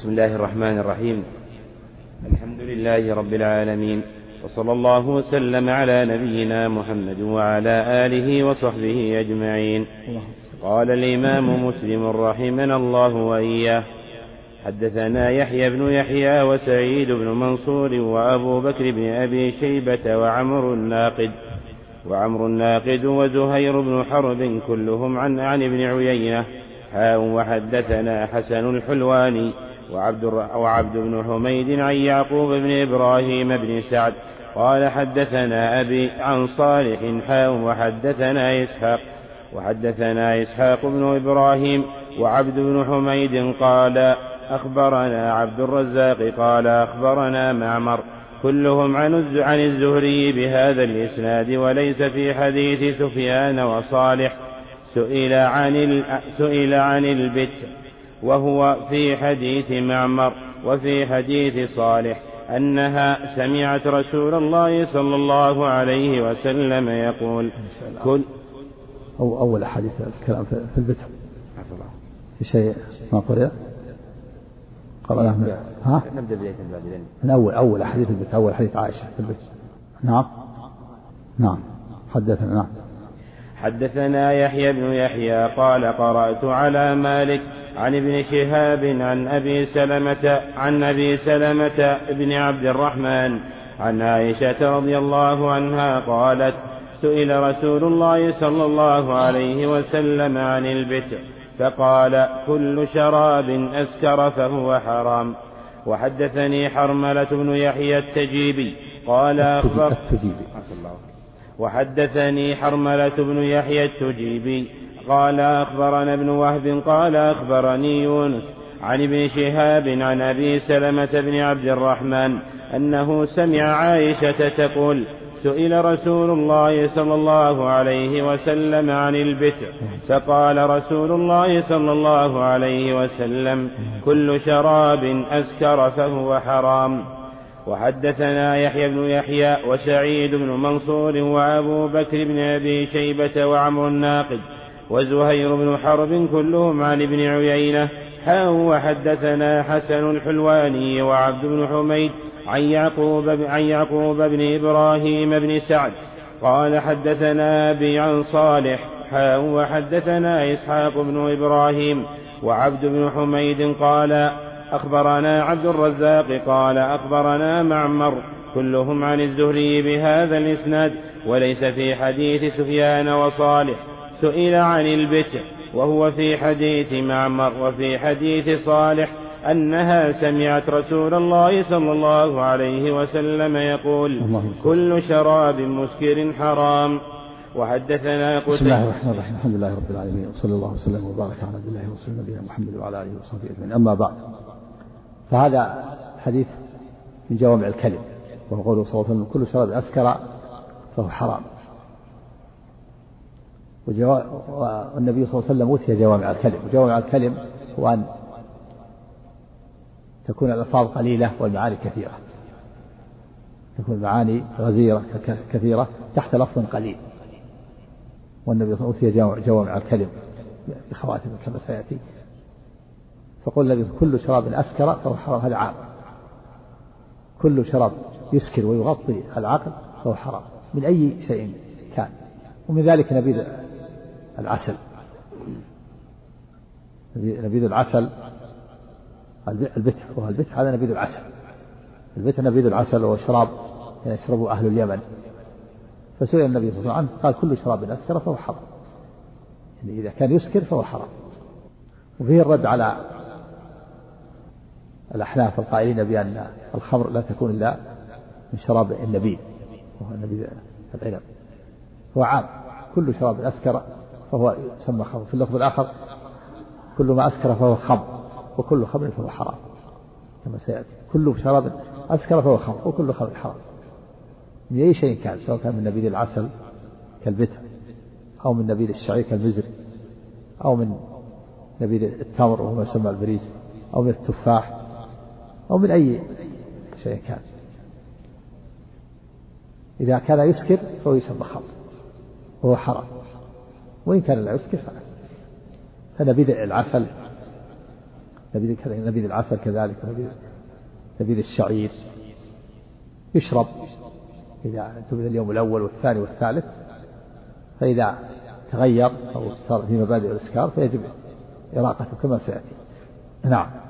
بسم الله الرحمن الرحيم. الحمد لله رب العالمين وصلى الله وسلم على نبينا محمد وعلى آله وصحبه أجمعين. قال الإمام مسلم رحمنا الله وإياه حدثنا يحيى بن يحيى وسعيد بن منصور وأبو بكر بن أبي شيبة وعمر الناقد وعمر الناقد وزهير بن حرب كلهم عن عن ابن عيينة. حاء وحدثنا حسن الحلواني. وعبد, وعبد بن حميد عن يعقوب بن إبراهيم بن سعد قال حدثنا أبي عن صالح حاء وحدثنا إسحاق وحدثنا إسحاق بن إبراهيم وعبد بن حميد قال أخبرنا عبد الرزاق قال أخبرنا معمر كلهم عن عن الزهري بهذا الإسناد وليس في حديث سفيان وصالح سئل عن سئل عن البت وهو في حديث معمر وفي حديث صالح أنها سمعت رسول الله صلى الله عليه وسلم يقول كل أو أول حديث الكلام في البتر في شيء ما قرأ قرأناه من ها؟ نبدأ بداية بعد من أول أول حديث البتر أول حديث عائشة في البتر نعم. نعم. حدثنا نعم. حدثنا يحيى بن يحيى قال قرأت على مالك عن ابن شهاب عن أبي سلمة عن أبي سلمة بن عبد الرحمن عن عائشة رضي الله عنها قالت سئل رسول الله صلى الله عليه وسلم عن البتر فقال كل شراب أسكر فهو حرام. وحدثني حرملة بن يحيى التجيبي قال أخبر التجيبي. وحدثني حرملة بن يحيى التجيبي. قال أخبرنا ابن وهب قال أخبرني يونس عن ابن شهاب عن أبي سلمة بن عبد الرحمن أنه سمع عائشة تقول سئل رسول الله صلى الله عليه وسلم عن البتر. فقال رسول الله صلى الله عليه وسلم كل شراب أسكر فهو حرام. وحدثنا يحيى بن يحيى وسعيد بن منصور وأبو بكر بن أبي شيبة وعمر الناقد وزهير بن حرب كلهم عن ابن عيينة. حاء وحدثنا حسن الحلواني وعبد بن حميد عن يعقوب عن يعقوب بن إبراهيم بن سعد. قال حدثنا أبي عن صالح. حاء وحدثنا إسحاق بن إبراهيم وعبد بن حميد قال أخبرنا عبد الرزاق قال أخبرنا معمر كلهم عن الزهري بهذا الإسناد وليس في حديث سفيان وصالح سئل عن البتر وهو في حديث معمر وفي حديث صالح أنها سمعت رسول الله صلى الله عليه وسلم يقول كل شراب مسكر حرام. وحدثنا قتيبة بسم الله الرحمن الرحيم. الحمد لله رب العالمين وصلى الله وسلم وبارك على عبد الله ورسوله نبينا محمد وعلى آله وصحبه أجمعين. أما بعد فهذا حديث من جوامع الكلم وهو قوله صلى الله عليه وسلم كل شراب أسكر فهو حرام. والنبي صلى الله عليه وسلم أوتي جوامع الكلم وجوامع الكلم هو أن تكون الألفاظ قليلة والمعاني كثيرة. تكون المعاني غزيرة كثيرة تحت لفظ قليل. والنبي صلى الله عليه وسلم أوتي جوامع الكلم بخواتم كما سيأتي. فقول النبي كل شراب أسكر فهو حرام هذا عام. كل شراب يسكر ويغطي العقل فهو حرام من أي شيء كان. ومن ذلك نبيذ العسل. نبيذ العسل البتح وهو البتح هذا نبيذ العسل. البتح نبيذ العسل وهو شراب يشربه أهل اليمن. فسئل النبي صلى الله عليه وسلم عنه قال كل شراب أسكر فهو حرام. يعني إذا كان يسكر فهو حرام. وفيه الرد على الأحناف القائلين بأن الخمر لا تكون إلا من شراب النبيذ وهو نبيذ العنب. هو عام كل شراب أسكر فهو يسمى خمر. في اللفظ الآخر كل ما أسكر فهو خمر وكل خمر فهو حرام كما سيأتي. كل شراب أسكر فهو خمر وكل خمر حرام. من أي شيء كان سواء كان من نبيذ العسل كالبتع أو من نبيذ الشعير كالمزر أو من نبيذ التمر وهو ما يسمى البريز أو من التفاح أو من أي شيء كان. إذا كان يسكر فهو يسمى خمر. وهو حرام. وإن كان لا يسكر فنبيذ العسل. نبيذ نبيذ العسل كذلك. نبيذ نبيذ الشعير. يشرب. إذا انتبه اليوم الأول والثاني والثالث. فإذا تغير أو صار في مبادئ الإسكار فيجب إراقته كما سيأتي. نعم.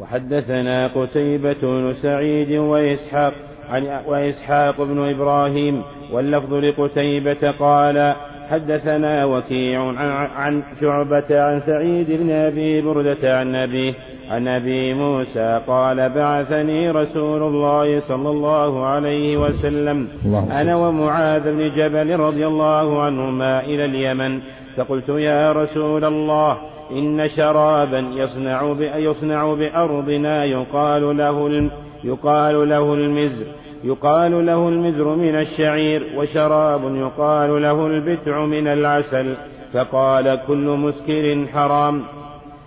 وحدثنا قتيبة بن سعيد وإسحاق عن وإسحاق بن إبراهيم واللفظ لقتيبة قال حدثنا وكيع عن, شعبة عن سعيد بن أبي بردة عن أبيه عن أبي موسى قال بعثني رسول الله صلى الله عليه وسلم الله أنا ومعاذ بن جبل رضي الله عنهما إلى اليمن. فقلت يا رسول الله إن شرابا يصنع يصنع بأرضنا يقال له يقال له المزر. يقال له المزر من الشعير وشراب يقال له البتع من العسل. فقال كل مسكر حرام.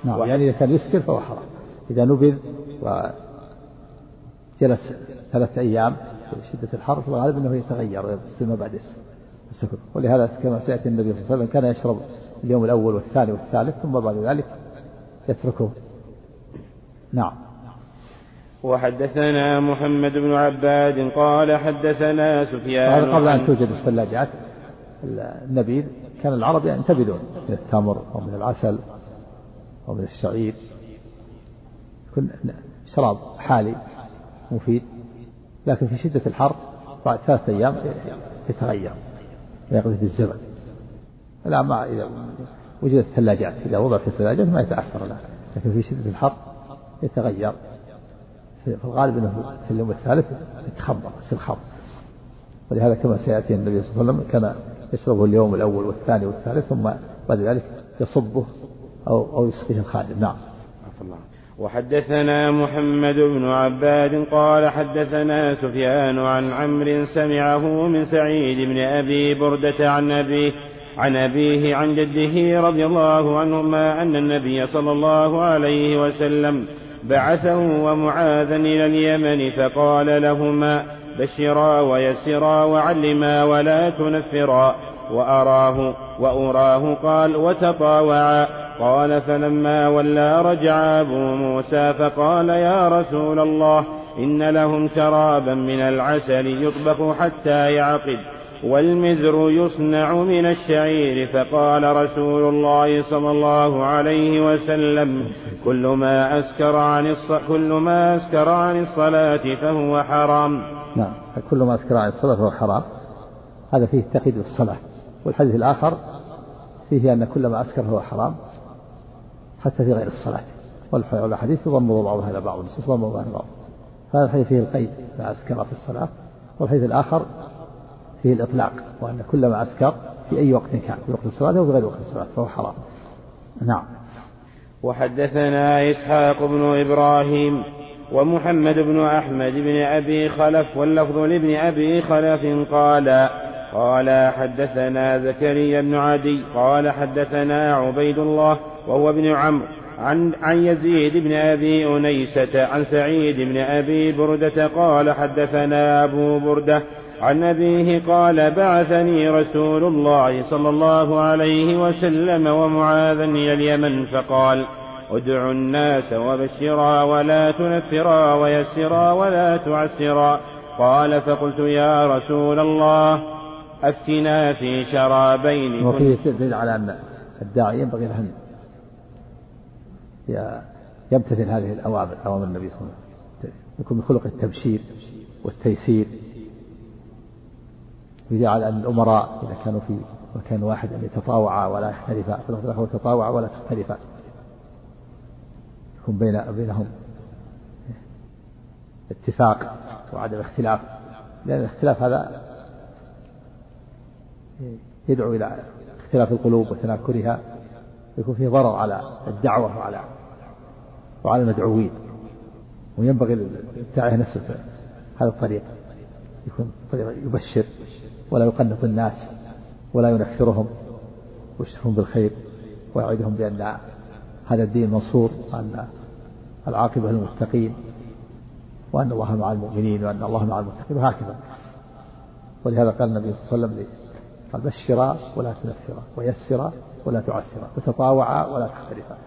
نعم يعني إذا كان يسكر فهو حرام. إذا نبذ وجلس ثلاثة أيام في شدة الحر فالغالب أنه يتغير ويصير ما بعد السكر. ولهذا كما سيأتي النبي صلى الله عليه وسلم كان يشرب اليوم الأول والثاني والثالث ثم بعد ذلك يتركه نعم. وحدثنا محمد بن عباد قال حدثنا سفيان هذا قبل أن توجد الثلاجات النبيذ كان العرب ينتبذون من التمر أو من العسل أو من الشعير. يكون شراب حالي مفيد لكن في شدة الحر بعد ثلاثة أيام يتغير ويقضي الزبد لا ما إذا وجدت الثلاجات إذا وضعت الثلاجات ما يتأثر له لكن في شدة الحر يتغير. في الغالب أنه في اليوم الثالث يتخمر خمر ولهذا كما سيأتي النبي صلى الله عليه وسلم كان يشربه اليوم الأول والثاني والثالث ثم بعد ذلك يصبه أو أو يسقيه الخادم. نعم. وحدثنا محمد بن عباد قال حدثنا سفيان عن عمرو سمعه من سعيد بن أبي بردة عن أبيه عن أبيه عن جده رضي الله عنهما أن النبي صلى الله عليه وسلم بعثه ومعاذا إلى اليمن فقال لهما بشرا ويسرا وعلما ولا تنفرا. وأراه وأراه قال وتطاوعا. قال فلما ولى رجع أبو موسى فقال يا رسول الله إن لهم شرابا من العسل يطبخ حتى يعقد. والمزر يصنع من الشعير فقال رسول الله صلى الله عليه وسلم كل ما أسكر عن. كل ما أسكر عن الصلاة فهو حرام. نعم كل ما أسكر عن الصلاة فهو حرام. هذا فيه التقييد بالصلاة. والحديث الآخر فيه أن كل ما أسكر فهو حرام حتى في غير الصلاة. والحديث يضم بعضها إلى بعض النصوص يضم بعضها إلى بعض هذا الحديث فيه القيد ما أسكر في الصلاة. والحديث الآخر فيه الإطلاق وأن كل ما أسكر في أي وقت كان في وقت الصلاة أو في غير وقت الصلاة فهو حرام. نعم. وحدثنا إسحاق بن إبراهيم ومحمد بن أحمد بن أبي خلف واللفظ لابن أبي خلف قال قال حدثنا زكريا بن عدي قال حدثنا عبيد الله وهو ابن عمرو عن عن يزيد بن أبي أنيسة عن سعيد بن أبي بردة قال حدثنا أبو بردة عن أبيه قال بعثني رسول الله صلى الله عليه وسلم ومعاذا إلى اليمن فقال ادعوا الناس وبشرا ولا تنفرا ويسرا ولا تعسرا قال فقلت يا رسول الله أفتنا في شرابين وفيه دليل على أن الداعي ينبغي له أن يمتثل هذه الأوامر أوامر النبي صلى الله عليه وسلم يكون من خلق التبشير والتيسير. وجعل أن الأمراء إذا كانوا في مكان واحد أن يتطاوعا ولا يختلفا. في اللفظ الآخر تطاوعا ولا تختلفا. يكون بين بينهم اتفاق وعدم اختلاف. لأن الاختلاف هذا يدعو إلى اختلاف القلوب وتناكرها يكون فيه ضرر على الدعوة وعلى وعلى المدعوين. وينبغي للداعية نفسه هذا الطريق. يكون طريق يبشر. ولا يقنط الناس ولا ينفرهم. ويشترهم بالخير ويعدهم بأن هذا الدين منصور وأن العاقبة للمتقين وأن الله مع المؤمنين وأن الله مع المتقين وهكذا. ولهذا قال النبي صلى الله عليه وسلم قال بشرا ولا تنفرا ويسرا ولا تعسرا وتطاوعا ولا تختلفا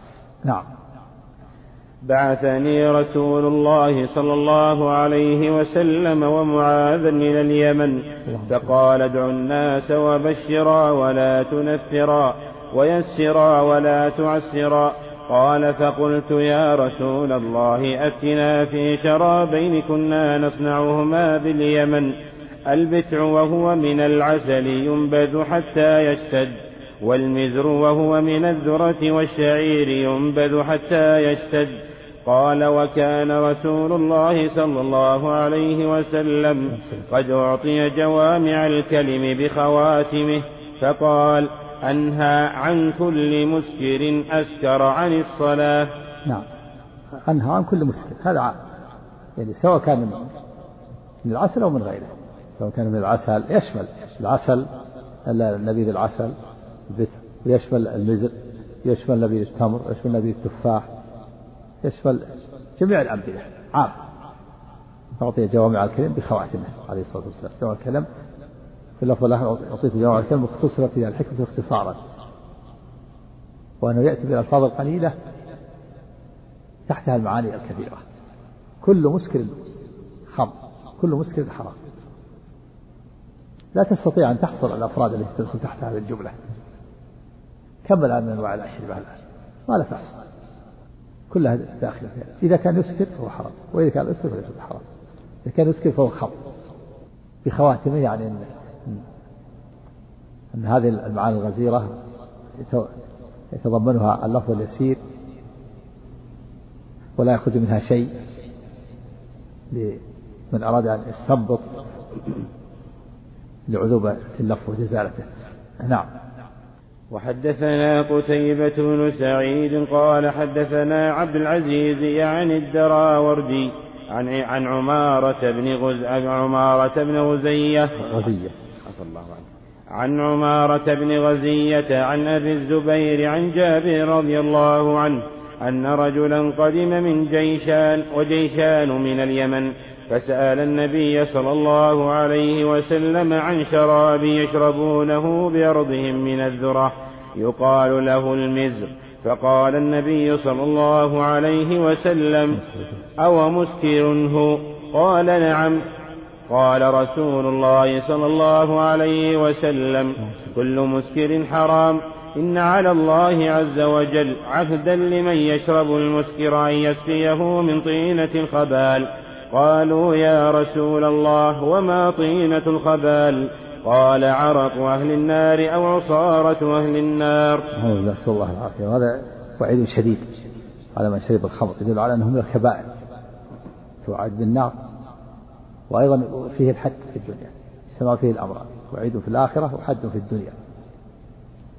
نعم. بعثني رسول الله صلى الله عليه وسلم ومعاذا إلى اليمن. فقال ادعوا الناس وبشرا ولا تنفرا ويسرا ولا تعسرا. قال فقلت يا رسول الله أفتنا في شرابين كنا نصنعهما باليمن. البتع وهو من العسل ينبذ حتى يشتد والمزر وهو من الذرة والشعير ينبذ حتى يشتد. قال وكان رسول الله صلى الله عليه وسلم قد أعطي جوامع الكلم بخواتمه فقال أنهى عن كل مسكر أسكر عن الصلاة. نعم. أنهى عن كل مسكر. هذا عام. يعني سواء كان من العسل أو من غيره. سواء كان من العسل يشمل العسل نبيذ العسل ويشمل المزر يشمل نبيذ التمر يشمل نبيذ التفاح يشمل جميع الأمثلة. عام. أعطي جوامع الكلم بخواتمه عليه الصلاة والسلام. جوامع الكلم في اللفظ الآخر أعطيت جوامع الكلم اختصرت فيها الحكمة اختصارا. وأنه يأتي بالألفاظ القليلة تحتها المعاني الكثيرة كل مسكر خمر كل مسكر حرام. لا تستطيع أن تحصر الأفراد التي تدخل تحت هذه الجملة كم الآن من أنواع الأشربة ما لا تحصر كلها داخلة فيها إذا كان يسكر فهو حرام وإذا كان يسكر فليس حرام إذا كان يسكر فهو خمر. بخواتمه يعني أن, أن هذه المعاني الغزيرة يتضمنها اللفظ اليسير ولا يخرج منها شيء لمن أراد أن يستنبط لعذوبة اللفظ وجزالته. نعم. وحدثنا قتيبة بن سعيد قال حدثنا عبد العزيز يعني الدراوردي عن عن عمارة بن غز عمارة بن غزية. غزية. الله عنه. عن عمارة بن غزية عن أبي الزبير عن جابر رضي الله عنه أن رجلا قدم من جيشان وجيشان من اليمن فسأل النبي صلى الله عليه وسلم عن شراب يشربونه بأرضهم من الذرة يقال له المزر. فقال النبي صلى الله عليه وسلم أو مسكر هو؟ قال نعم. قال رسول الله صلى الله عليه وسلم كل مسكر حرام. إن على الله عز وجل عهدا لمن يشرب المسكر أن يسقيه من طينة الخبال. قالوا يا رسول الله وما طينة الخبال؟ قال عرق أهل النار أو عصارة أهل النار. نسأل الله العافية. وهذا وعيد شديد. على من شرب الخمر. يدل على أنه من الكبائر. توعد بالنار. وأيضا فيه الحد في الدنيا. اجتمع فيه الأمران وعيد في الآخرة وحد في الدنيا.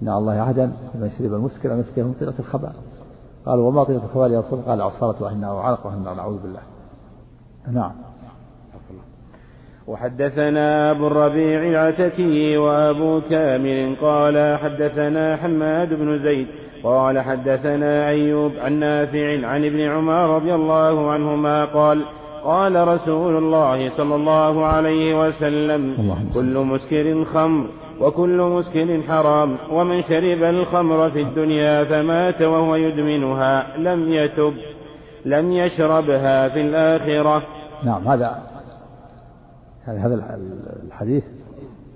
إن الله عهدا لمن شرب المسكر أن يسقيه من طينة الخبال. قالوا وما طينة الخبال يا رسول قال عصارة أهل النار وعرق أهل النار. نعوذ بالله. نعم. وحدثنا أبو الربيع العتكي وأبو كامل قال حدثنا حماد بن زيد قال حدثنا أيوب عن نافع عن ابن عمر رضي الله عنهما قال قال رسول الله صلى الله عليه وسلم كل مسكر خمر وكل مسكر حرام ومن شرب الخمر في الدنيا فمات وهو يدمنها لم يتب. لم يشربها في الآخرة. نعم هذا هذا الحديث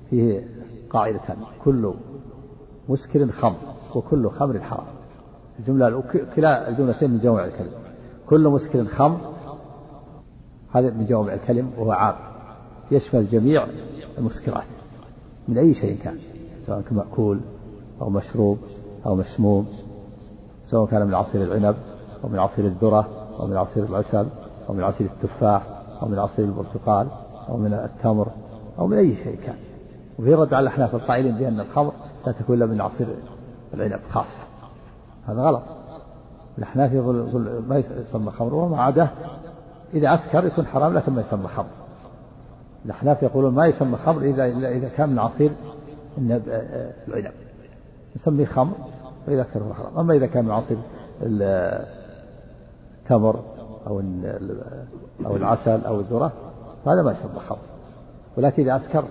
فيه قاعدتان كل مسكر خمر وكل خمر حرام. الجملة كلا الجملتين من جوامع الكلم. كل مسكر خمر هذا من جوامع الكلم وهو عام. يشمل جميع المسكرات من أي شيء كان سواء كان مأكول أو مشروب أو مسموم سواء كان من عصير العنب أو من عصير الذرة أو من عصير العسل أو من عصير التفاح أو من عصير البرتقال أو من التمر أو من أي شيء كان. وفي رد على الأحناف القائلين بأن الخمر لا تكون إلا من عصير العنب خاصة. هذا غلط. الأحناف يقول ما يسمى خمر وما عداه. إذا أسكر يكون حرام لكن ما يسمى خمر. الأحناف يقولون ما يسمى خمر إذا إذا كان من عصير العنب. نسميه خمر وإذا أسكر فهو حرام. أما إذا كان من عصير التمر أو أو العسل أو الذرة هذا ما يسمى خمر ولكن إذا أسكر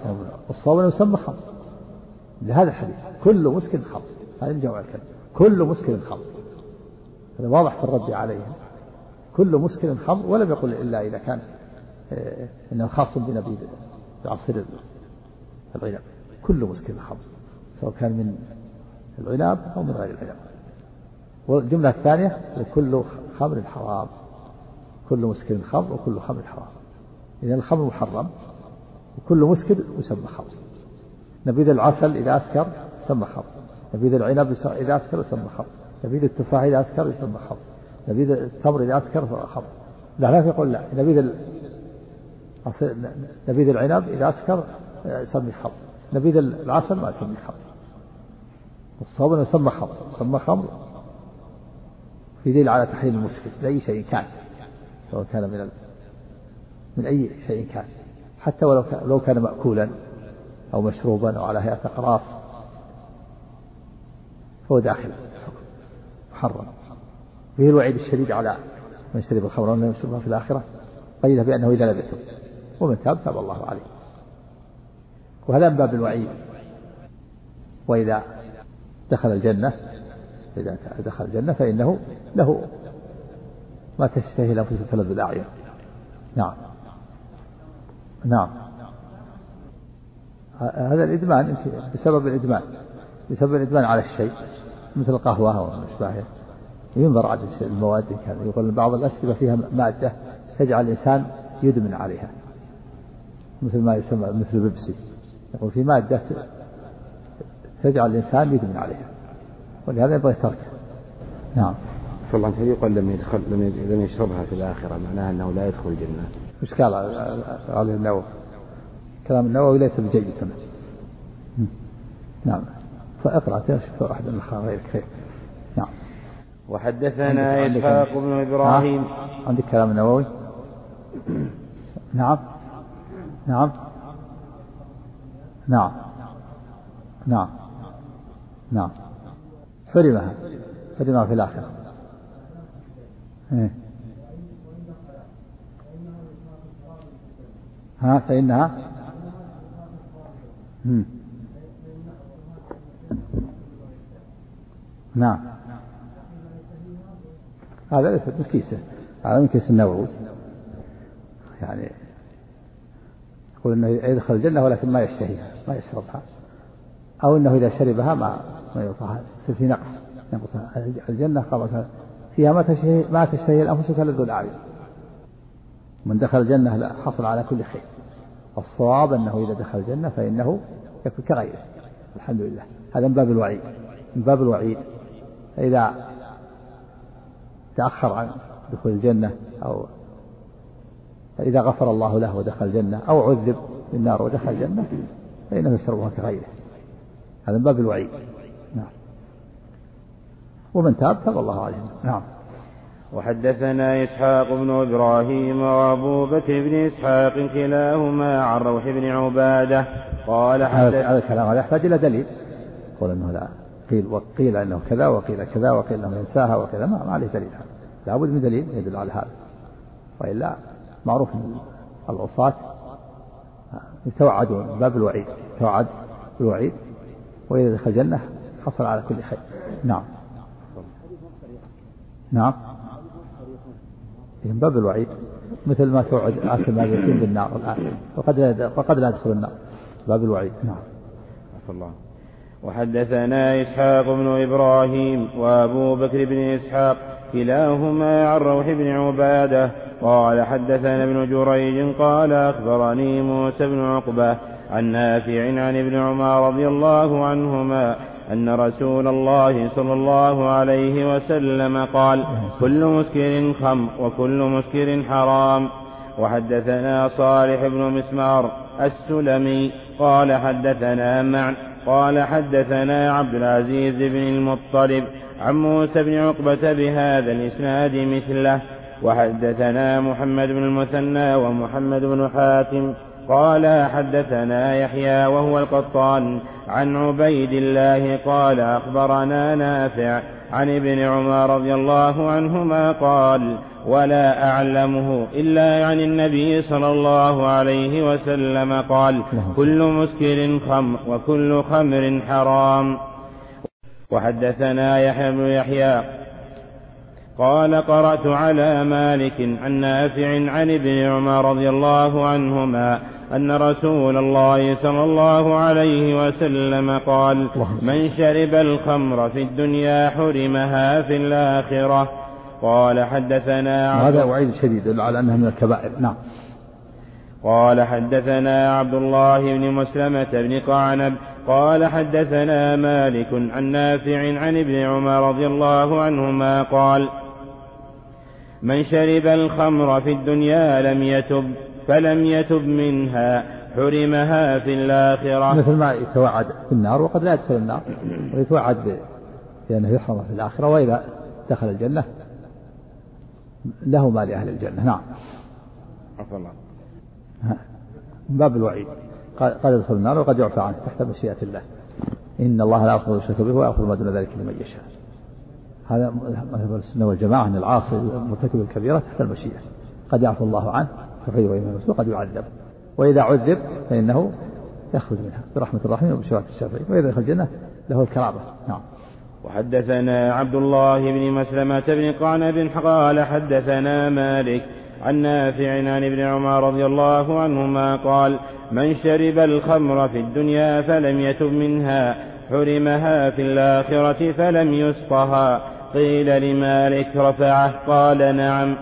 الصوم يسمى خمر لهذا الحديث كل مسكر خمر هذا الجواب الكلمة كل مسكر خمر هذا واضح في الرد عليهم كل مسكر خمر ولم يقل إلا إذا كان آه، إنه خاص بنبيذ بعصير العنب. كل مسكر خمر سواء كان من العنب أو من غير العنب. والجملة الثانية كل خمر حرام كل مسكر خمر وكل خمر حرام. إذا الخمر محرم وكل مسكر يسمى خمر. نبيذ العسل إذا أسكر يسمى خمر. نبيذ العنب إذا أسكر يسمى خمر. نبيذ التفاح إذا أسكر يسمى خمر. نبيذ التمر إذا أسكر خمر. لا لا يقول لا. نبيذ ال... نبيذ العنب إذا أسكر يسمي خمر. نبيذ العسل ما يسمي خمر. الصواب أنه يسمى خمر. يسمى خمر في دليل على تحريم المسكر بأي شيء كان سواء كان من ال... من أي شيء كان حتى ولو كان, لو كان مأكولا أو مشروبا أو على هيئة أقراص فهو داخل محرم. فيه الوعيد الشديد على من شرب الخمر ومن يشربها في الآخرة قيدها بأنه إذا لم يتب ومن تاب تاب الله عليه. وهذا من باب الوعيد. وإذا دخل الجنة إذا دخل الجنة فإنه له ما تشتهي الأنفس تلذ الأعين. نعم. نعم. هذا الإدمان بسبب الإدمان. بسبب الإدمان على الشيء مثل القهوة وأشباهها ينظر عدد المواد كان يقول بعض الأشربة فيها مادة تجعل الإنسان يدمن عليها. مثل ما يسمى مثل بيبسي. يقول في مادة تجعل الإنسان يدمن عليها. ولهذا يبغى تركها نعم. فالله عنك يقول لم يدخل لم لم يشربها في الآخرة معناها أنه لا يدخل الجنة. وش قال؟ عليه النووي. كلام النووي ليس بجيد نعم. فاقرأ شوف واحد من غيرك خير نعم. وحدثنا إسحاق بن إبراهيم. عندك كلام النووي نعم. نعم. نعم. نعم. نعم. حرمها حرمها في الآخرة. إيه. ها فإنها؟ نعم. هذا ليس من كيسه هذا من كيس النووي. يعني يقول إنه يدخل الجنة ولكن ما يشتهيها ما يشربها. أو إنه إذا شربها ما ما يعطاها يصير في نقص ينقص الجنة قال فيها ما تشتهي ما تشتهي الأنفس تلذ الأعين. من دخل الجنة حصل على كل خير. الصواب أنه إذا دخل الجنة فإنه يكون كغيره. الحمد لله. هذا من باب الوعيد. من باب الوعيد. فإذا تأخر عن دخول الجنة أو فإذا غفر الله له ودخل الجنة أو عذب في النار ودخل الجنة فإنه يشربها كغيره. هذا من باب الوعيد. ومن تاب تاب الله عليه نعم. وحدثنا إسحاق بن إبراهيم وأبو بكر بن إسحاق كلاهما عن روح بن عبادة قال حدث هذا الكلام هذا يحتاج إلى دليل. يقول أنه لا. قيل وقيل أنه كذا وقيل كذا وقيل أنه ينساها وكذا. ما, ما عليه دليل هذا. لابد من دليل يدل على هذا. وإلا معروف العصاة يتوعدون باب الوعيد. يتوعد بالوعيد. وإذا دخل الجنة حصل على كل خير. نعم. نعم. من باب الوعيد مثل ما توعد آكل ما يتم بالنار الآن وقد لا وقد لا يدخل النار. باب الوعيد نعم. الله. وحدثنا إسحاق بن إبراهيم وأبو بكر بن إسحاق كلاهما عن روح بن عبادة. قال حدثنا ابن جريج قال أخبرني موسى بن عقبة عن نافع عن ابن عمر رضي الله عنهما أن رسول الله صلى الله عليه وسلم قال كل مسكر خمر وكل مسكر حرام. وحدثنا صالح بن مسمار السلمي قال حدثنا معن قال حدثنا عبد العزيز بن المطلب عن موسى بن عقبة بهذا الإسناد مثله. وحدثنا محمد بن المثنى ومحمد بن حاتم قال حدثنا يحيى وهو القطان عن عبيد الله قال أخبرنا نافع عن ابن عمر رضي الله عنهما قال ولا أعلمه إلا عن النبي صلى الله عليه وسلم قال كل مسكر خمر وكل خمر حرام وحدثنا يحيى بن يحيى قال قرأت على مالك عن نافع عن ابن عمر رضي الله عنهما أن رسول الله صلى الله عليه وسلم قال من شرب الخمر في الدنيا حرمها في الآخرة. قال حدثنا هذا وعيد شديد على أنها من الكبائر. نعم. قال حدثنا عبد الله بن مسلمة بن قعنب. قال حدثنا مالك عن نافع عن ابن عمر رضي الله عنهما قال من شرب الخمر في الدنيا لم يتب فلم يتب منها حرمها في الآخرة. مثل ما يتوعد في النار وقد لا يدخل النار ويتوعد بأنه يحرم في الآخرة وإذا دخل الجنة له ما لأهل الجنة. نعم. عفى الله. باب الوعيد. قد يدخل النار وقد يعفى عنه تحت مشيئة الله. إن الله لا يغفر الشرك به ويغفر ما دون ذلك لمن يشاء. هذا مذهب السنة والجماعة أن العاصي مرتكب الكبيرة تحت المشيئة. قد يعفو الله عنه فغير إيمان وقد يعذب وإذا عذب فإنه يخرج منها برحمة الرحيم وبشفاعة الشافعين. وإذا دخل الجنة له الكرامة. نعم. وحدثنا عبد الله بن مسلمة بن قعنب قال حدثنا مالك عن نافع عن ابن عمر رضي الله عنهما قال من شرب الخمر في الدنيا فلم يتب منها حرمها في الآخرة فلم يسقها. قيل لمالك رفعه قال نعم.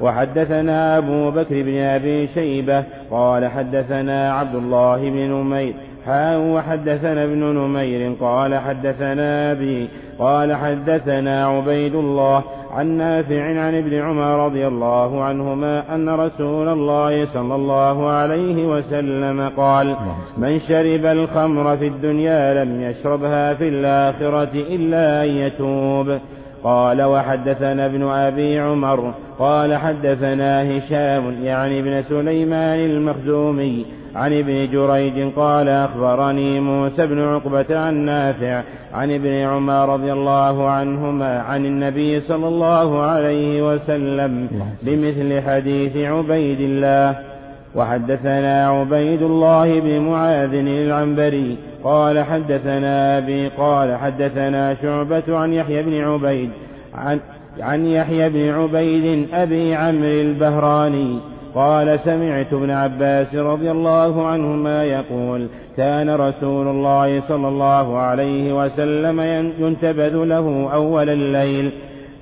وحدثنا أبو بكر بن أبي شيبة قال حدثنا عبد الله بن نمير. حاء وحدثنا ابن نمير قال حدثنا أبي قال حدثنا عبيد الله عن نافع عن ابن عمر رضي الله عنهما أن رسول الله صلى الله عليه وسلم قال من شرب الخمر في الدنيا لم يشربها في الآخرة إلا أن يتوب. قال وحدثنا ابن أبي عمر قال حدثنا هشام يعني ابن سليمان المخزومي عن ابن جريج قال أخبرني موسى بن عقبة عن نافع عن ابن عمر رضي الله عنهما عن النبي صلى الله عليه وسلم بمثل حديث عبيد الله. وحدثنا عبيد الله بن معاذ العنبري قال حدثنا أبي قال حدثنا شعبة عن يحيى بن عبيد عن, عن يحيى بن عبيد أبي عمرو البهراني قال سمعت ابن عباس رضي الله عنهما يقول كان رسول الله صلى الله عليه وسلم ينتبذ له أول الليل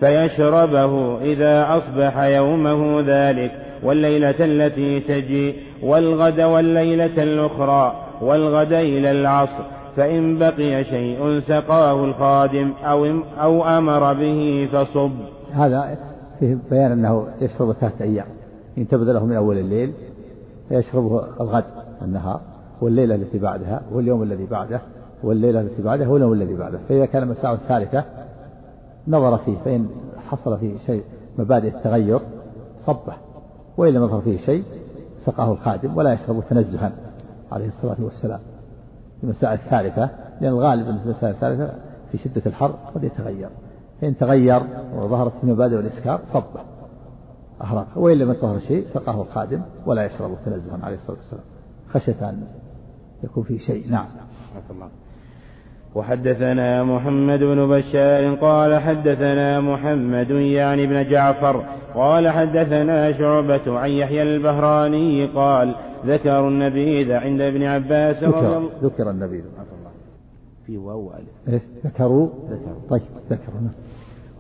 فيشربه إذا أصبح يومه ذلك والليلة التي تجي والغد والليلة الأخرى والغد إلى العصر. فإن بقي شيء سقاه الخادم أو أو أمر به فصب. هذا فيه بيان أنه يشرب ثلاثة أيام. ينتبذ له من أول الليل فيشربه الغد والنهار والليلة التي بعدها واليوم الذي بعده والليلة التي بعدها واليوم الذي بعده. فإذا كان المساء الثالثة نظر فيه فإن حصل فيه شيء مبادئ التغير صبه. وإن لم يظهر فيه شيء سقاه الخادم ولا يشرب تنزها عليه الصلاة والسلام في المساء الثالثة لأن الغالب في المساء الثالثة في شدة الحر قد يتغير. فإن تغير وظهرت في مبادئ الإسكار صبه أحرق وإن لم يظهر شيء سقاه الخادم ولا يشرب تنزها عليه الصلاة والسلام. خشية أن يكون في شيء. نعم. وحدثنا محمد بن بشار قال حدثنا محمد يعني بن جعفر قال حدثنا شعبة عن يحيى البهراني قال ذكروا النبيذ عند ابن عباس الله ذكر النبيذ في واو ألف. ذكروا؟ ذكروا. طيب ذكروا. نعم.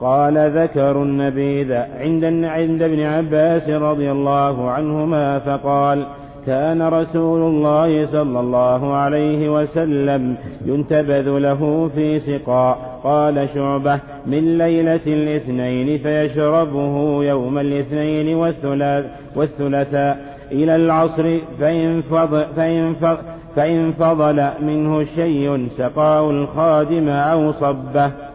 قال ذكروا النبيذ عند عند ابن عباس رضي الله عنهما فقال كان رسول الله صلى الله عليه وسلم ينتبذ له في سقاء. قال شعبة من ليلة الاثنين فيشربه يوم الاثنين والثلاث والثلاثاء إلى العصر فإن فضل, فإن فضل, فإن فضل منه شيء سقاه الخادم أو صبه.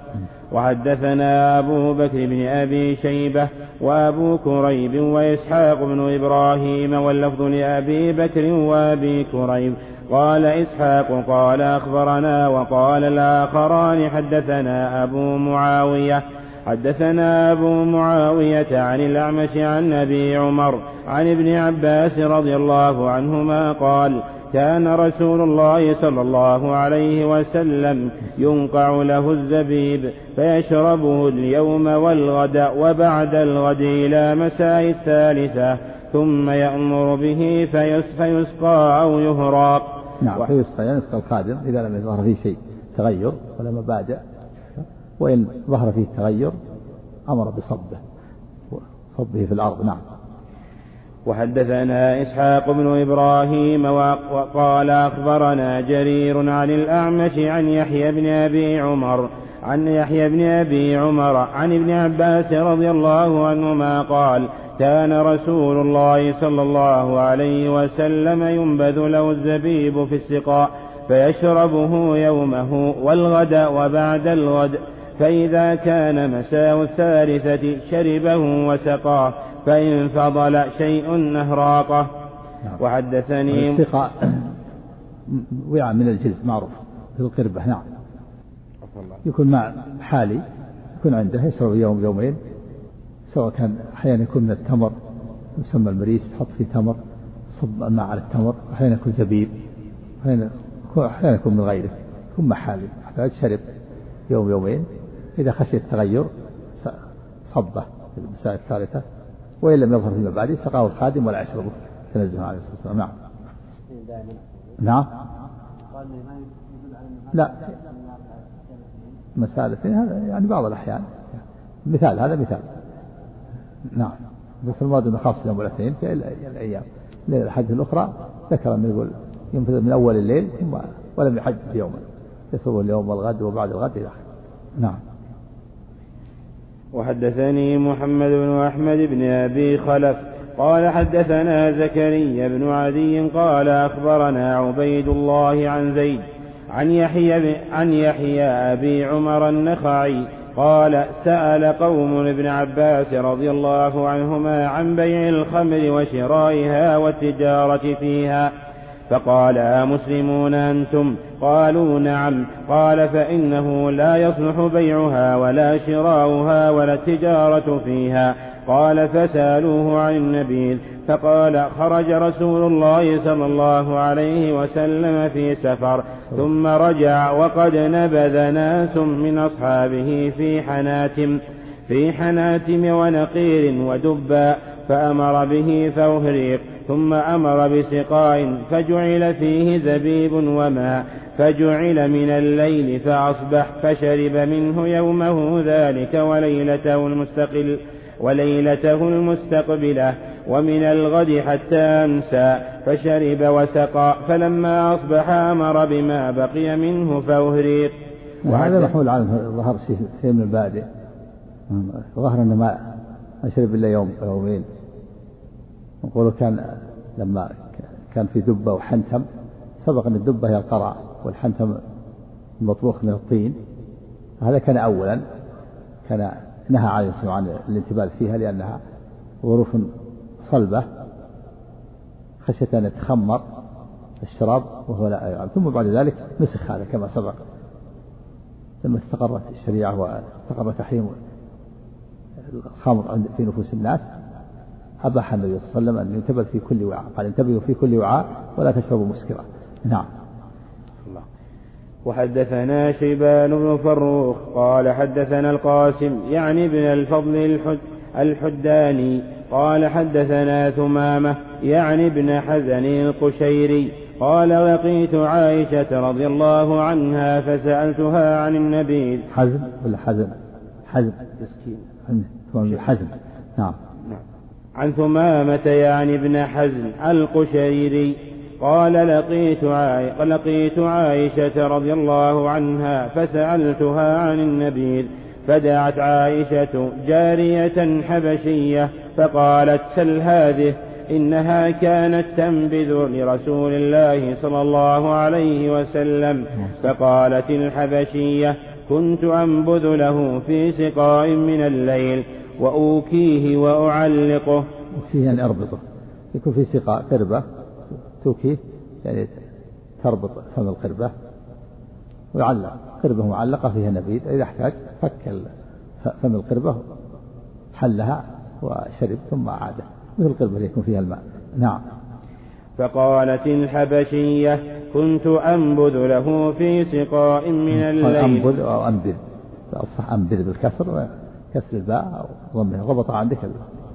وحدثنا أبو بكر بن أبي شيبة وأبو كريب وإسحاق بن إبراهيم واللفظ لأبي بكر وأبي كريب. قال إسحاق قال أخبرنا وقال الآخران حدثنا أبو معاوية. حدثنا أبو معاوية عن الأعمش عن أبي عمر عن ابن عباس رضي الله عنهما قال كان رسول الله صلى الله عليه وسلم ينقع له الزبيب فيشربه اليوم والغد وبعد الغد إلى مساء الثالثة ثم يأمر به فيسقى أو يهراق نعم فيسقى يعني يسقى الخادم إذا لم يظهر فيه شيء تغير ولا مبادئ. وإن ظهر فيه تغير أمر بصبه صبه في الأرض نعم. وحدثنا إسحاق بن إبراهيم وقال أخبرنا جرير عن الأعمش عن يحيى بن أبي عمر عن يحيى بن أبي عمر عن ابن عباس رضي الله عنهما قال كان رسول الله صلى الله عليه وسلم ينبذ له الزبيب في السقاء فيشربه يومه والغد وبعد الغد. فإذا كان مساء الثالثة شربه وسقاه فإن فضل شيء نهراقه نعم. وحدثني السقاء وعاء من الجلد معروف في القربة نعم. يكون ماء حالي يكون عنده يشرب يوم يومين سواء كان أحيانا يكون من التمر يسمى المريس يحط فيه تمر صب الماء على التمر أحيانا يكون زبيب أحيانا يكون من غيره يكون حالي يحتاج شرب يوم يومين. إذا خشي التغير صبه في المساء الثالثة وإن لم يظهر فيما بعد سقاه الخادم ولا يشربه تنزه عليه الصلاة والسلام. نعم. نعم. لا. مسألة هذا يعني بعض الأحيان. مثال هذا مثال. نعم. بس المراد أنه خاص يوم الاثنين في الأيام. ليلة الحج الأخرى ذكر أنه يقول ينفذ من أول الليل ثم ولم يحج يوما يصوم اليوم والغد وبعد الغد إلى آخره. نعم. وحدثني محمد بن أحمد بن أبي خلف قال حدثنا زكريا بن عدي قال أخبرنا عبيد الله عن زيد عن يحيى عن يحيى أبي عمر النخعي قال سأل قوم ابن عباس رضي الله عنهما عن بيع الخمر وشرائها والتجارة فيها فقال أمسلمون أنتم؟ قالوا نعم. قال فإنه لا يصلح بيعها ولا شراؤها ولا التجارة فيها. قال فسألوه عن النبيذ. فقال خرج رسول الله صلى الله عليه وسلم في سفر. ثم رجع وقد نبذ ناس من أصحابه في حناتم. في حناتم ونقير ودباء فأمر به فأهريق ثم أمر بسقاء فجعل فيه زبيب وماء فجعل من الليل فأصبح فشرب منه يومه ذلك وليلته المستقل وليلته المستقبلة ومن الغد حتى أمسى فشرب وسقى فلما أصبح أمر بما بقي منه فأهريق وهذا محمول على ظهر شيء من البادئ. ظهر أن ما شرب إلا يوم يومين. نقول كان لما كان في دبة وحنتم سبق أن الدبة هي القرع والحنتم المطبوخ من الطين. هذا كان أولا كان نهى عليه الصلاة عن الانتباه فيها لأنها ظروف صلبة خشية أن يتخمر الشراب وهو لا يعلم. ثم بعد ذلك نسخ هذا كما سبق. لما استقرت الشريعة واستقر تحريم الخمر في نفوس الناس. أباح النبي صلى الله عليه وسلم أن ينتبه في كل وعاء. قال انتبهوا في كل وعاء ولا تشربوا مسكرا نعم. وحدثنا شيبان بن فروخ قال حدثنا القاسم يعني ابن الفضل الحد الحداني قال حدثنا ثمامة يعني ابن حزن القشيري قال لقيت عائشة رضي الله عنها فسألتها عن النبي. حزن ولا حزن؟ حزن. مسكين حزن. نعم. عن ثمامة يعني ابن حزن القشيري قال لقيت. لقيت عائشة رضي الله عنها فسألتها عن النبيذ فدعت عائشة جارية حبشية فقالت سل هذه إنها كانت تنبذ لرسول الله صلى الله عليه وسلم. فقالت الحبشية كنت أنبذ له في سقاء من الليل وأوكيه وأعلقه. أوكيه يعني أربطه. يكون في سقاء قربة توكيه يعني تربط فم القربة ويعلق. قربة معلقة فيها نبيذ إذا احتاج فك فم القربة حلها وشرب ثم أعاده مثل القربة اللي يكون فيها الماء. نعم. فقالت الحبشية كنت أنبذ له في سقاء من الليل. أنبذ أو أنبذ. الصح أنبذ بالكسر كسر الباء أو ضمها ضبط عندك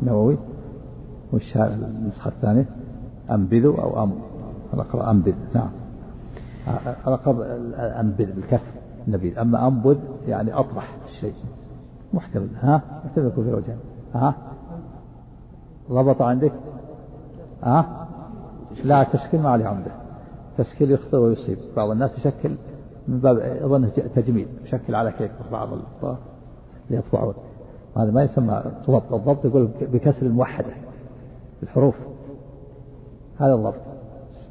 النووي. وش النسخة الثانية. أنبذ أو أم أقرأ أنبذ. نعم. أقرأ أنبذ بالكسر نبيذ أما أنبذ يعني أطرح الشيء. محتمل. ها؟ محتمل يكون في وجه ها؟ ضبط عندك؟ ها؟ لا تشكيل ما عليه عمده. تشكيل يخطئ ويصيب. بعض الناس يشكل من باب يظن تجميل يشكل على كيف بعض يطبعون هذا ما يسمى ضبط. الضبط يقول بكسر الموحدة الحروف. هذا الضبط.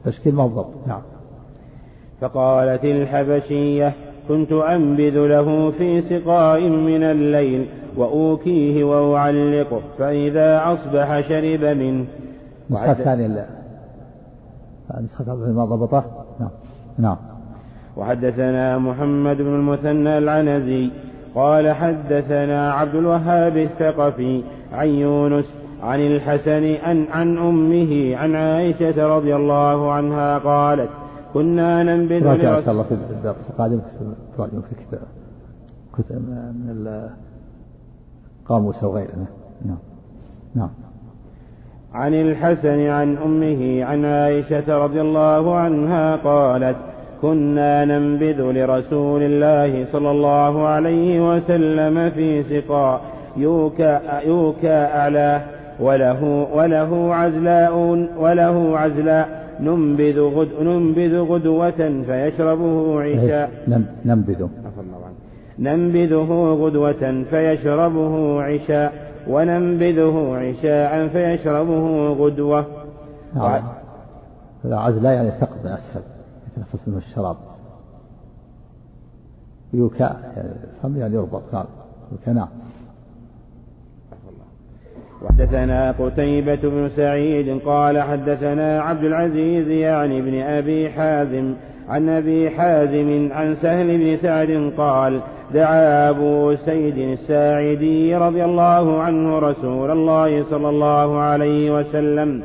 تشكيل ما هو ضبط. نعم. فقالت الحبشية كنت أنبذ له في سقاء من الليل وأوكيه وأعلقه فإذا أصبح شرب منه. الثانية نسخة ما ضبطه. نعم. نعم. وحدثنا محمد بن المثنى العنزي قال حدثنا عبد الوهاب الثقفي عن يونس عن الحسن عن, عن أمه عن عائشة رضي الله عنها قالت كنا ننبذ راجع إن شاء الله في الدرس القادم في كتاب كتب من القاموس وغيره نعم. نعم. عن الحسن عن أمه عن عائشة رضي الله عنها قالت كنا ننبذ لرسول الله صلى الله عليه وسلم في سقاء يوكى, يوكى أعلاه وله وله عزلاء وله عزلاء ننبذ غد ننبذ غدوة فيشربه عشاء. ننبذ. ننبذه غدوة فيشربه عشاء وننبذه عشاء فيشربه غدوة. نعم. العزلاء يعني ثقب من أسفل يتنفس منه الشراب. يعني الفم يعني يربط نعم. يوكا نعم. وحدثنا قتيبة بن سعيد قال حدثنا عبد العزيز يعني بن أبي حازم عن أبي حازم عن سهل بن سعد قال دعا أبو سيد الساعدي رضي الله عنه رسول الله صلى الله عليه وسلم.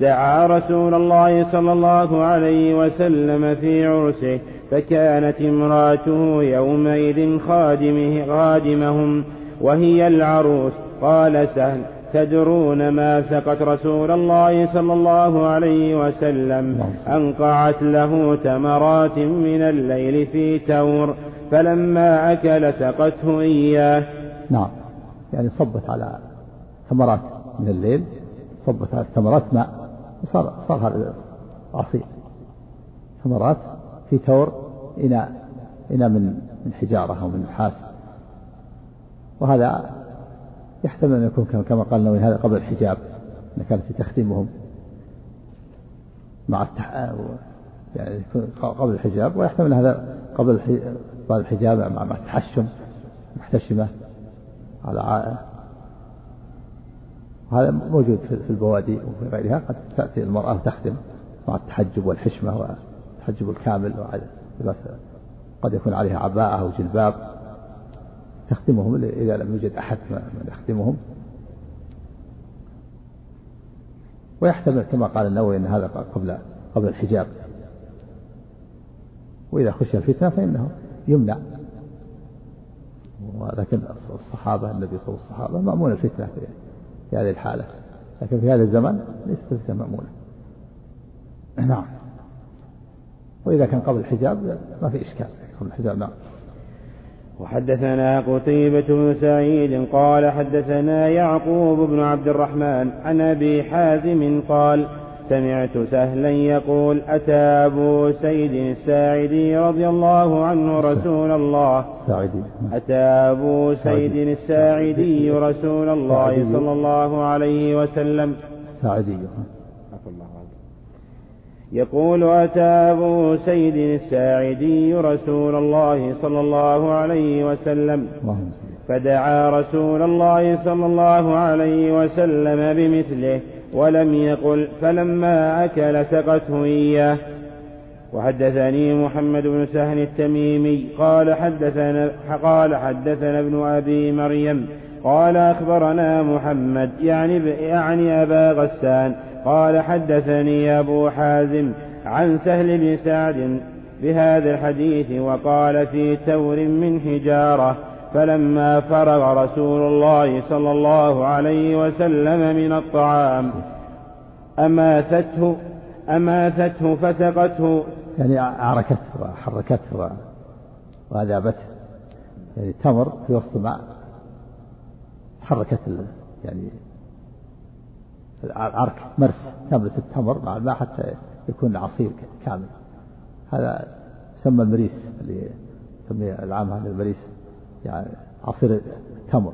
دعا رسول الله صلى الله عليه وسلم في عرسه فكانت امرأته يومئذ خادمه خادمهم وهي العروس. قال سهل تدرون ما سقت رسول الله صلى الله عليه وسلم أنقعت له تمرات من الليل في تور فلما أكل سقته إياه. نعم. يعني صبت على ثمرات من الليل صبت على الثمرات ماء صار صار هذا عصير ثمرات في تور إناء إناء من من حجارة أو من نحاس. وهذا يحتمل أن يكون كما قال النووي هذا قبل الحجاب أن كانت تخدمهم مع التح... يعني قبل الحجاب ويحتمل هذا قبل بعد الحجاب مع التحشم محتشمة على هذا موجود في البوادي وفي غيرها قد تأتي المرأة تخدم مع التحجب والحشمة والتحجب الكامل قد يكون عليها عباءة أو جلباب. تخدمهم إذا لم يوجد أحد من يخدمهم ويحتمل كما قال النووي أن هذا قبل قبل الحجاب. وإذا خشي الفتنة فإنه يمنع. ولكن الصحابة النبي صلى الله عليه وسلم الصحابة مأمون الفتنة في هذه الحالة. لكن في هذا الزمن ليست الفتنة مأمونة. نعم. وإذا كان قبل الحجاب ما في إشكال. قبل الحجاب نعم. وحدثنا قتيبة بن سعيد قال حدثنا يعقوب بن عبد الرحمن عن أبي حازم قال سمعت سهلا يقول أتى أبو سيد الساعدي رضي الله عنه رسول الله. ساعدي. أتى أبو سيد الساعدي رسول الله صلى الله عليه وسلم. ساعدي. يقول أتى أبو سيد الساعدي رسول الله صلى الله عليه وسلم. فدعا رسول الله صلى الله عليه وسلم بمثله ولم يقل فلما أكل سقته إياه. وحدثني محمد بن سهل التميمي قال حدثنا قال حدثنا ابن أبي مريم قال أخبرنا محمد يعني يعني أبا غسان قال حدثني أبو حازم عن سهل بن سعد بهذا الحديث وقال في تور من حجارة فلما فرغ رسول الله صلى الله عليه وسلم من الطعام أماثته أماثته فسقته. يعني عركته وحركته وأذابته. يعني تمر في وسط ماء حركت يعني العرك مرس تملس التمر مع الماء حتى يكون عصير كامل. هذا يسمى المريس اللي يسميه العام هذا المريس يعني عصير تمر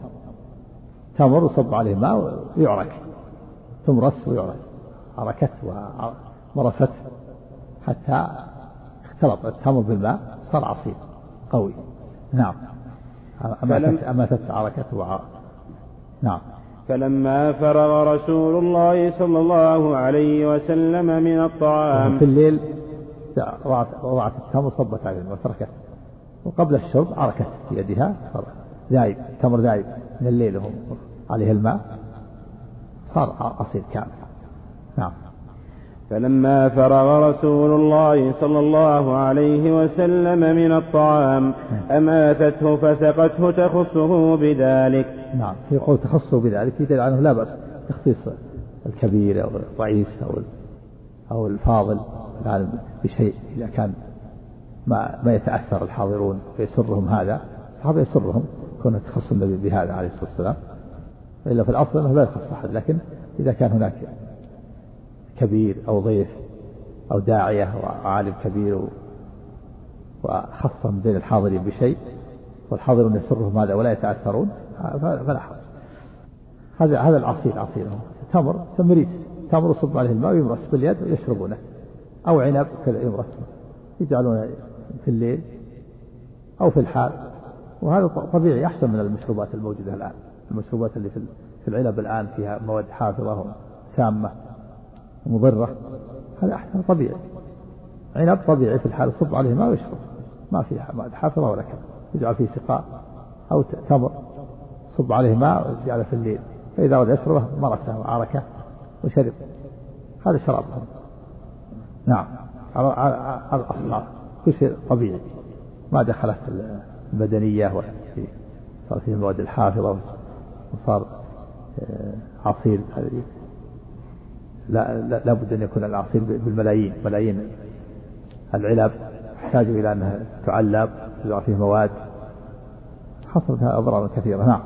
تمر وصب عليه ماء ويعرك. تمرس ويعرك. عركت ومرست حتى اختلط التمر بالماء صار عصير قوي. نعم. أماتت, أماتت عركته نعم. فلما فرغ رسول الله صلى الله عليه وسلم من الطعام. في الليل وضعت التمر صبت عليه وتركت وقبل الشرب عركت في يدها. ذايب تمر ذايب من الليل عليه الماء. صار عصير كامل. نعم. فلما فرغ رسول الله صلى الله عليه وسلم من الطعام أماتته فسقته تخصه بذلك. نعم في قول تخصه بذلك يدل عنه لا بأس تخصيص الكبير أو الرئيس أو أو الفاضل العالم بشيء إذا كان ما ما يتأثر الحاضرون ويسرهم هذا. الصحابة يسرهم كون تخص النبي بهذا عليه الصلاة والسلام. وإلا في الأصل أنه لا يخص أحد لكن إذا كان هناك كبير أو ضيف أو داعية وعالم كبير وخصهم بين الحاضرين بشيء والحاضرون يسرهم هذا ولا يتأثرون فلا حرج. هذا هذا العصير عصير تمر سمريس. تمر يصب عليه الماء ويمرس باليد ويشربونه. أو عنب كذا يمرس يجعلونه في الليل أو في الحال. وهذا طبيعي أحسن من المشروبات الموجودة الآن. المشروبات اللي في العنب الآن فيها مواد حافظة سامة مضرة هذا أحسن طبيعي. عنب طبيعي في الحال صب عليه ماء ويشرب ما في مواد حافظة ولا كذا. يجعل فيه سقاء أو تمر صب عليه ماء ويجعله في الليل. فإذا أراد يشربه مرسه وعركه وشرب. هذا شراب. نعم. على الأصل كل شيء طبيعي. ما دخلت البدنية صار فيه المواد الحافظة وصار آه، عصير لا لا بد أن يكون العصير بالملايين ملايين. العلب يحتاج إلى أنها تعلب يوضع فيه مواد. حصلت أضرار كثيرة. نعم.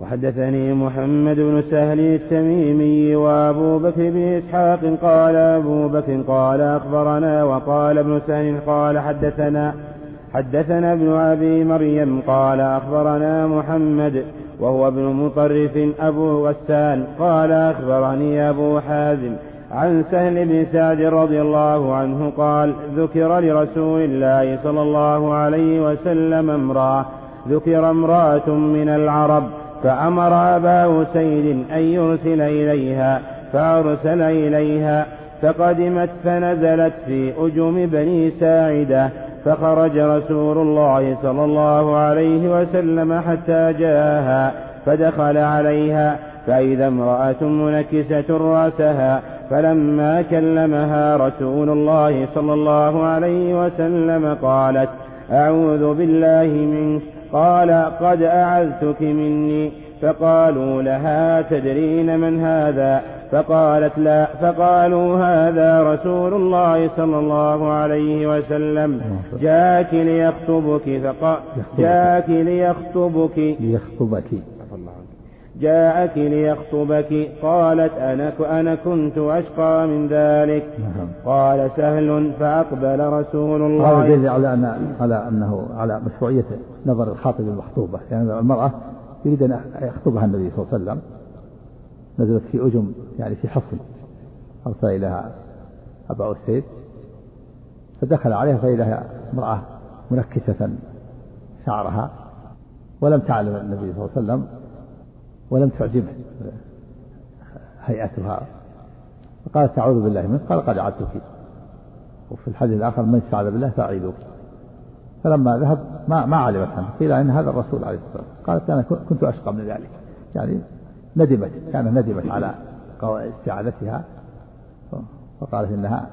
وحدثني محمد بن سهل التميمي وأبو بكر بن إسحاق قال أبو بكر قال أخبرنا وقال ابن سهل قال حدثنا حدثنا ابن أبي مريم قال أخبرنا محمد وهو ابن مطرف أبو غسان. قال أخبرني أبو حازم عن سهل بن سعد رضي الله عنه قال ذكر لرسول الله صلى الله عليه وسلم امرأة ذكر امرأة من العرب فأمر أبا أسيد أن يرسل إليها فأرسل إليها فقدمت فنزلت في أجم بني ساعدة. فخرج رسول الله صلى الله عليه وسلم حتى جاءها فدخل عليها فإذا امرأة منكسة رأسها فلما كلمها رسول الله صلى الله عليه وسلم قالت أعوذ بالله منك. قال قد أعذتك مني. فقالوا لها تدرين من هذا؟ فقالت لا فقالوا هذا رسول الله صلى الله عليه وسلم. جاءك ليخطبك فقال جاءك ليخطبك. ليخطبك. جاءك ليخطبك. قالت أنا, أنا كنت أشقى من ذلك. نعم. قال سهل فأقبل رسول الله. هذا على أن على أنه على مشروعية نظر الخاطب المخطوبة. يعني المرأة يريد أن يخطبها النبي صلى الله عليه وسلم. نزلت في أجم يعني في حصن. أرسل إليها أبا أسيد. فدخل عليها فإذا امرأة منكسة شعرها ولم تعلم النبي صلى الله عليه وسلم ولم تعجبه هيئتها. فقالت أعوذ بالله منك قال قد أعدتك وفي الحديث الآخر من استعاذ بالله فأعيذوك فلما ذهب ما ما علمت عنه قيل إن هذا الرسول عليه الصلاة والسلام. قالت أنا كنت أشقى من ذلك. يعني ندمت كان ندمت على استعادتها. فقالت إنها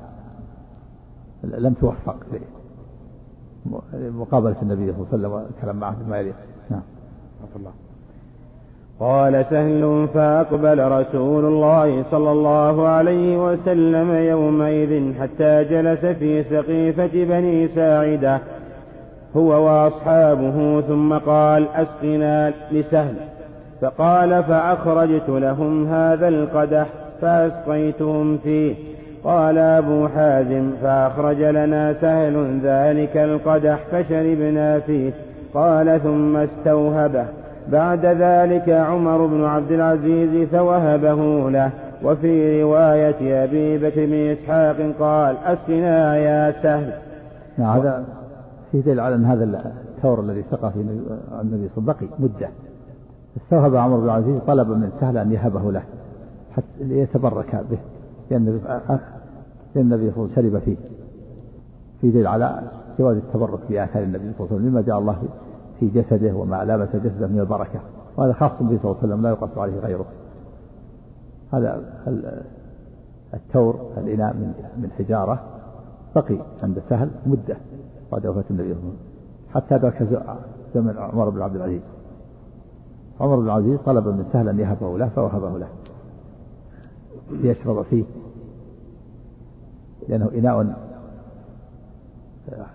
لم توفق مقابلة النبي صلى الله عليه وسلم والكلام معه بما يليق. نعم. الله. قال سهل فأقبل رسول الله صلى الله عليه وسلم يومئذ حتى جلس في سقيفة بني ساعدة هو وأصحابه ثم قال أسقنا لسهل. فقال فأخرجت لهم هذا القدح فأسقيتهم فيه. قال أبو حازم فأخرج لنا سهل ذلك القدح فشربنا فيه. قال ثم استوهبه. بعد ذلك عمر بن عبد العزيز فوهبه له. وفي رواية أبي بكر بن إسحاق قال أسقنا يا سهل. نعم هذا فيه دليل على هذا الثور الذي سقى في النبي صلى الله عليه وسلم بقي مدة. استوهب عمر بن العزيز طلب من سهل أن يهبه له حتى ليتبرك به لأن النبي صلى الله عليه وسلم شرب فيه في دليل على جواز التبرك بآثار النبي صلى الله عليه وسلم مما جاء الله في جسده وما لامس جسده من البركة وهذا خاص به صلى الله عليه وسلم لا يقص عليه غيره. هذا التور الإناء من من حجارة بقي عند سهل مدة بعد وفاة النبي صلى الله عليه وسلم حتى ذاك زمن عمر بن عبد العزيز. عمر بن العزيز طلب من سهل أن يهبه له فوهبه له. ليشرب فيه. لأنه إناء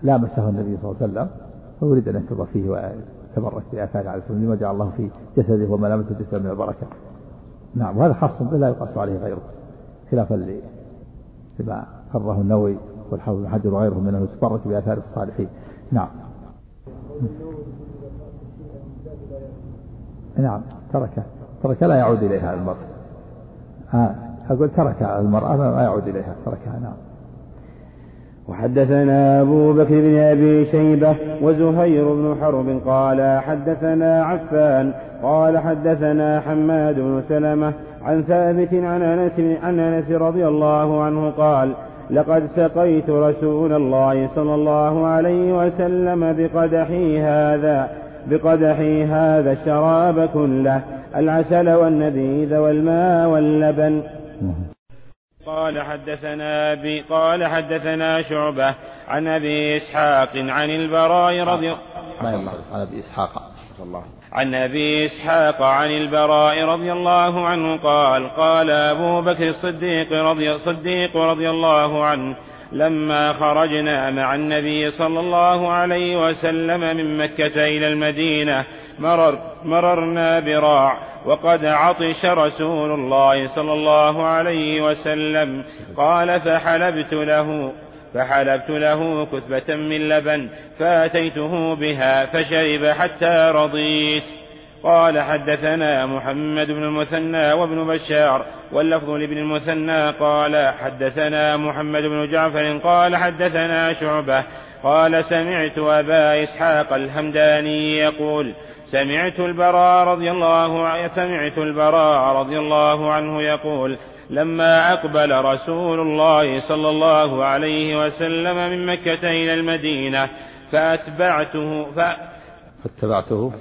لامسه النبي صلى الله عليه وسلم فأريد أن يشرب فيه ويتبرك بآثار عليه الصلاة لما جعل الله في جسده وما لامسه جسده من البركة. نعم وهذا خاص به لا يقاس عليه غيره خلافا لما قرره النووي والحافظ بن حجر وغيره من أنه يتبرك بآثار الصالحين. نعم. نعم ترك ترك لا يعود إليها المرء. آه أقول ترك المرأة ما يعود إليها تركها نعم. وحدثنا أبو بكر بن أبي شيبة وزهير بن حرب قال حدثنا عفان قال حدثنا حماد بن سلمة عن ثابت عن أنس عن أنس رضي الله عنه قال لقد سقيت رسول الله صلى الله عليه وسلم بقدحي هذا بقدحي هذا الشراب كله العسل والنبيذ والماء واللبن. قال حدثنا أبي قال حدثنا شعبة عن أبي إسحاق عن البراء رضي الله عن أبي إسحاق. الله عن أبي إسحاق عن البراء رضي الله عنه قال قال أبو بكر الصديق رضي الصديق رضي الله عنه لما خرجنا مع النبي صلى الله عليه وسلم من مكة إلى المدينة مرر مررنا براع وقد عطش رسول الله صلى الله عليه وسلم. قال فحلبت له فحلبت له كثبة من لبن فأتيته بها فشرب حتى رضيت. قال حدثنا محمد بن المثنى وابن بشار واللفظ لابن المثنى قال حدثنا محمد بن جعفر قال حدثنا شعبة قال سمعت أبا إسحاق الهمداني يقول سمعت البراء رضي الله عنه سمعت البراء رضي الله عنه يقول لما أقبل رسول الله صلى الله عليه وسلم من مكة إلى المدينة فأتبعته ف... فاتبعته؟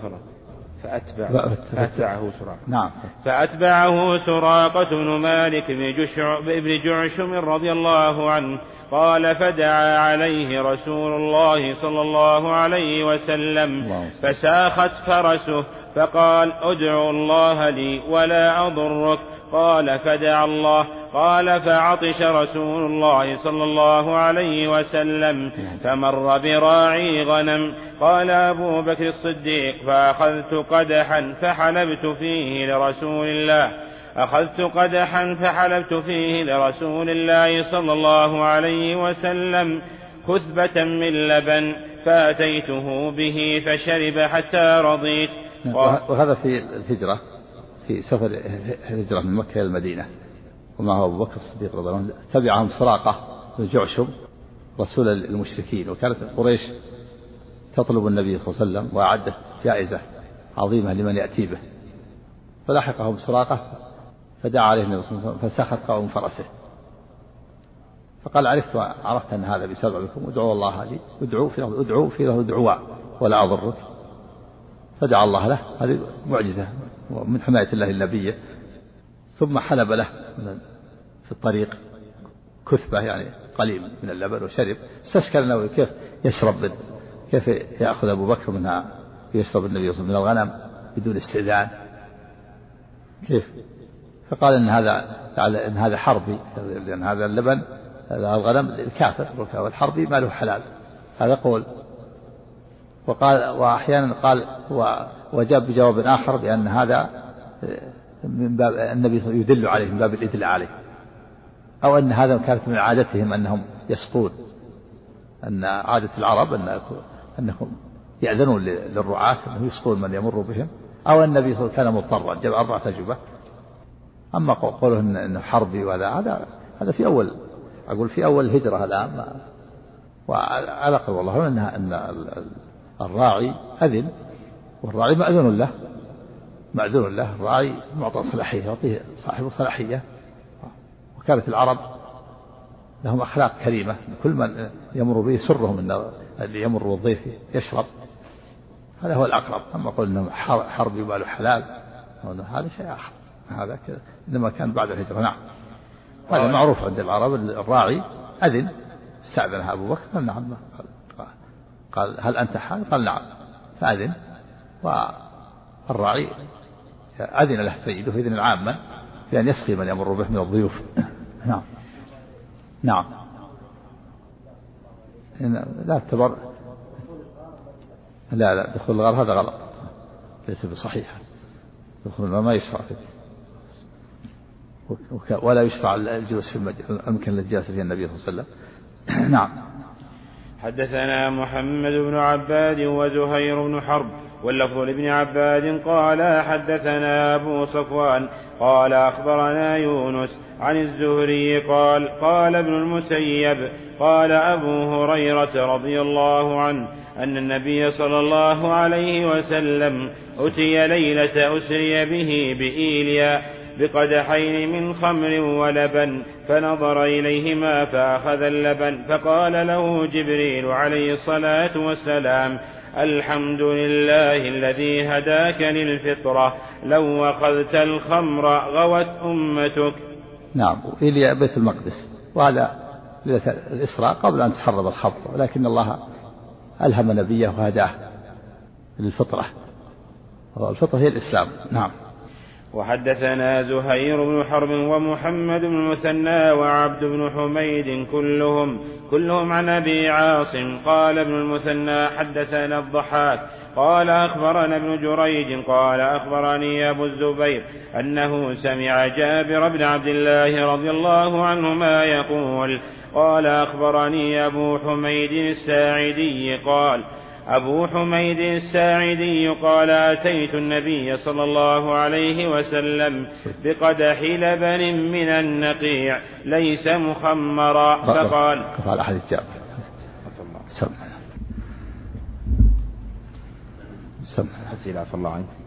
فأتبع فأتبعه سراقة. نعم. فأتبعه سراقة بن مالك بن جعشم رضي الله عنه. قال فدعا عليه رسول الله صلى الله عليه وسلم. فساخت فرسه فقال ادعو الله لي ولا أضرك. قال فدعا الله. قال فعطش رسول الله صلى الله عليه وسلم فمر براعي غنم. قال أبو بكر الصديق فأخذت قدحا فحلبت فيه لرسول الله. أخذت قدحا فحلبت فيه لرسول الله صلى الله عليه وسلم كثبة من لبن فأتيته به فشرب حتى رضيت. وهذا في الهجرة في سفر الهجرة من مكة إلى المدينة. ومعه أبو بكر الصديق رضي الله عنه تبعهم سراقة بن جعشم رسول المشركين وكانت قريش تطلب النبي صلى الله عليه وسلم وأعدت جائزة عظيمة لمن يأتي به. فلحقهم سراقة فدعا عليه النبي صلى الله عليه وسلم فسخط قوم فرسه. فقال عرفت عرفت أن هذا بسببكم ادعوا الله لي ادعوا في له ادعوا في له دعوا ولا أضرك. فدعا الله له هذه معجزة من حماية الله لنبيه ثم حلب له في الطريق كثبة يعني قليل من اللبن وشرب استشكل النووي كيف يشرب كيف يأخذ أبو بكر منها يشرب النبي صلى الله عليه وسلم من الغنم بدون استئذان. كيف؟ فقال إن هذا إن هذا حربي لأن هذا اللبن هذا الغنم الكافر والحربي ما له حلال. هذا قول. وقال وأحيانا قال وجاب بجواب آخر بأن هذا من باب النبي يدل عليه من باب الإدلاء عليه. أو أن هذا كانت من عادتهم أنهم يسقون. أن عادة العرب أن أنهم يأذنون للرعاة أنه يسقون من يمر بهم. أو النبي صلى الله عليه وسلم كان مضطرا جاب أربعة أجوبة أما قوله إنه حربي وهذا هذا هذا في أول أقول في أول الهجرة الآن. وعلى قول والله أن أن الراعي أذن والراعي مأذون له. مأذون له الراعي معطى صلاحية يعطيه صاحب صلاحية. وكانت العرب لهم أخلاق كريمة كل من يمر به سرهم أن اللي يمر بالضيف يشرب. هذا هو الأقرب. أما قول أنه حرب يبال حلال هذا شيء آخر. هذا كذا إنما كان بعد الهجرة. نعم. هذا معروف عند العرب. الراعي أذن استأذنها أبو بكر. قال نعم. قال, قال هل أنت حال قال نعم. فأذن. والراعي أذن له سيده إذن عاما بأن يسقي من يمر به من الضيوف. نعم. نعم. لا اعتبر. لا لا دخول الغار هذا غلط. ليس بصحيح. دخول الغار ما يشرع فيه. ولا يشرع الجلوس في المكان الذي جلس فيه النبي صلى الله عليه وسلم. نعم. حدثنا محمد بن عباد وزهير بن حرب. واللفظ لابن عباد قال حدثنا أبو صفوان قال أخبرنا يونس عن الزهري قال قال ابن المسيب قال أبو هريرة رضي الله عنه أن النبي صلى الله عليه وسلم أتي ليلة أسري به بإيليا بقدحين من خمر ولبن فنظر إليهما فأخذ اللبن فقال له جبريل عليه الصلاة والسلام الحمد لله الذي هداك للفطرة لو أخذت الخمر غوت أمتك. نعم إلى بيت المقدس. وهذا ليلة الإسراء قبل أن تحرم الخمر ولكن الله ألهم نبيه وهداه للفطرة. الفطرة هي الإسلام. نعم. وحدثنا زهير بن حرب ومحمد بن المثنى وعبد بن حميد كلهم كلهم عن أبي عاصم قال ابن المثنى حدثنا الضحاك قال أخبرنا ابن جريج قال أخبرني أبو الزبير أنه سمع جابر بن عبد الله رضي الله عنهما يقول قال أخبرني أبو حميد الساعدي قال أبو حميد الساعدي قال أتيت النبي صلى الله عليه وسلم بقدح لبن من النقيع ليس مخمرا. فقال قال أحد الجاب. سم سم الله عنك.